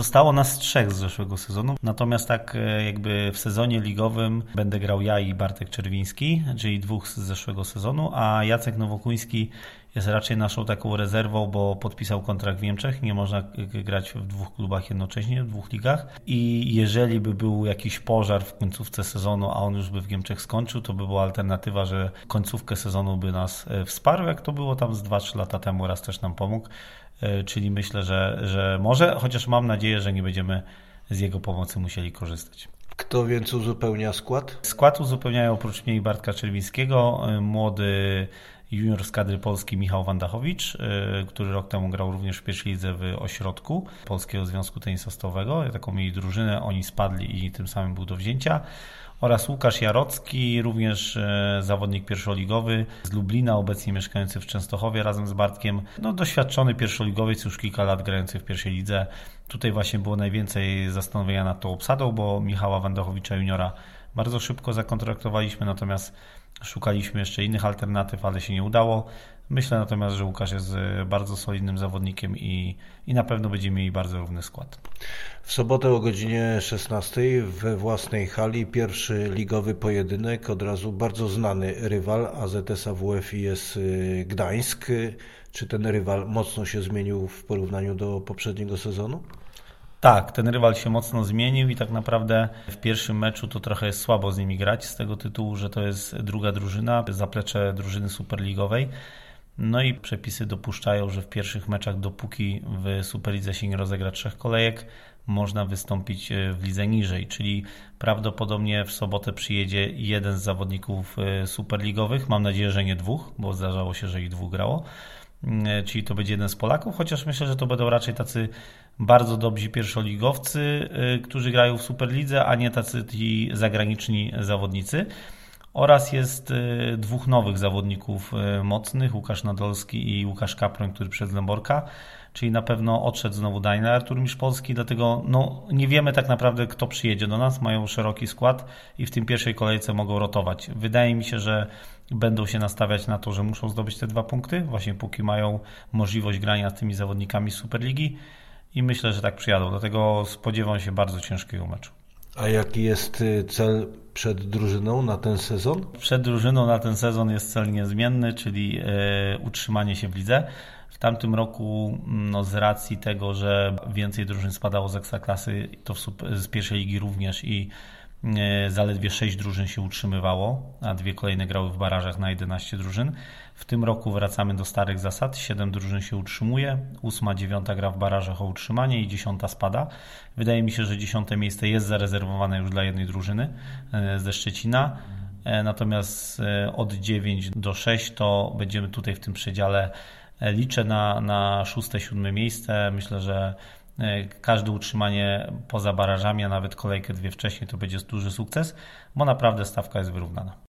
Zostało nas trzech z zeszłego sezonu, natomiast tak e, jakby w sezonie ligowym będę grał ja i Bartek Czerwiński, czyli dwóch z zeszłego sezonu, a Jacek Nowokuński jest raczej naszą taką rezerwą, bo podpisał kontrakt w Niemczech, nie można grać w dwóch klubach jednocześnie, w dwóch ligach i jeżeli by był jakiś pożar w końcówce sezonu, a on już by w Niemczech skończył, to by była alternatywa, że końcówkę sezonu by nas e, wsparł, jak to było tam z 2-3 lata temu, raz też nam pomógł. E, czyli myślę, że, że może, chociaż mam nadzieję, że nie będziemy z jego pomocy musieli korzystać. Kto więc uzupełnia skład? Skład uzupełniają oprócz mnie i Bartka Czerwińskiego e, młody junior z kadry Polski Michał Wandachowicz, e, który rok temu grał również w pierwszej lidze w ośrodku Polskiego Związku Tenisostowego. Taką mieli drużynę, oni spadli i tym samym był do wzięcia oraz Łukasz Jarocki, również e, zawodnik pierwszoligowy z Lublina, obecnie mieszkający w Częstochowie razem z Bartkiem. No, doświadczony pierwszoligowiec, już kilka lat grający w pierwszej lidze. Tutaj właśnie było najwięcej zastanowienia nad tą obsadą, bo Michała Wandachowicza juniora bardzo szybko zakontraktowaliśmy, natomiast szukaliśmy jeszcze innych alternatyw, ale się nie udało. Myślę natomiast, że Łukasz jest e, bardzo solidnym zawodnikiem i, i na pewno będziemy mieli bardzo równy skład. W sobotę o godzinie 16 we własnej hali pierwszy ligowy pojedynek, od razu bardzo znany rywal AZS AWF jest e, Gdańsk. Czy ten rywal mocno się zmienił w porównaniu do poprzedniego sezonu? Tak, ten rywal się mocno zmienił i tak naprawdę w pierwszym meczu to trochę jest słabo z nimi grać z tego tytułu, że to jest druga drużyna, zaplecze drużyny superligowej. No i przepisy dopuszczają, że w pierwszych meczach, dopóki w Superlidze się nie rozegra trzech kolejek, można wystąpić e, w lidze niżej, czyli prawdopodobnie w sobotę przyjedzie jeden z zawodników e, superligowych, mam nadzieję, że nie dwóch, bo zdarzało się, że ich dwóch grało, czyli to będzie jeden z Polaków, chociaż myślę, że to będą raczej tacy bardzo dobrzy pierwszoligowcy, którzy grają w Superlidze, a nie tacy ci zagraniczni zawodnicy. Oraz jest y, dwóch nowych zawodników y, mocnych, Łukasz Nadolski i Łukasz Kaproń, który przez Lęborka, czyli na pewno odszedł znowu Daniel Artur Misz Polski, dlatego no, nie wiemy tak naprawdę kto przyjedzie do nas, mają szeroki skład i w tym pierwszej kolejce mogą rotować. Wydaje mi się, że będą się nastawiać na to, że muszą zdobyć te dwa punkty, właśnie póki mają możliwość grania z tymi zawodnikami Superligi i myślę, że tak przyjadą, dlatego spodziewam się bardzo ciężkiego meczu. A jaki jest y, cel przed drużyną na ten sezon? Przed drużyną na ten sezon jest cel niezmienny, czyli e, utrzymanie się w lidze. W tamtym roku, no, z racji tego, że więcej drużyn spadało z ekstraklasy, to z pierwszej ligi również i zaledwie 6 drużyn się utrzymywało, a dwie kolejne grały w barażach na 11 drużyn. W tym roku wracamy do starych zasad. 7 drużyn się utrzymuje, 8, 9 gra w barażach o utrzymanie i 10 spada. Wydaje mi się, że 10 miejsce jest zarezerwowane już dla jednej drużyny e, ze Szczecina. E, natomiast e, od 9 do 6 to będziemy tutaj w tym przedziale. Liczę na, na 6-7 miejsce. Myślę, że każde utrzymanie poza barażami, a nawet kolejkę dwie wcześniej, to będzie duży sukces, bo naprawdę stawka jest wyrównana.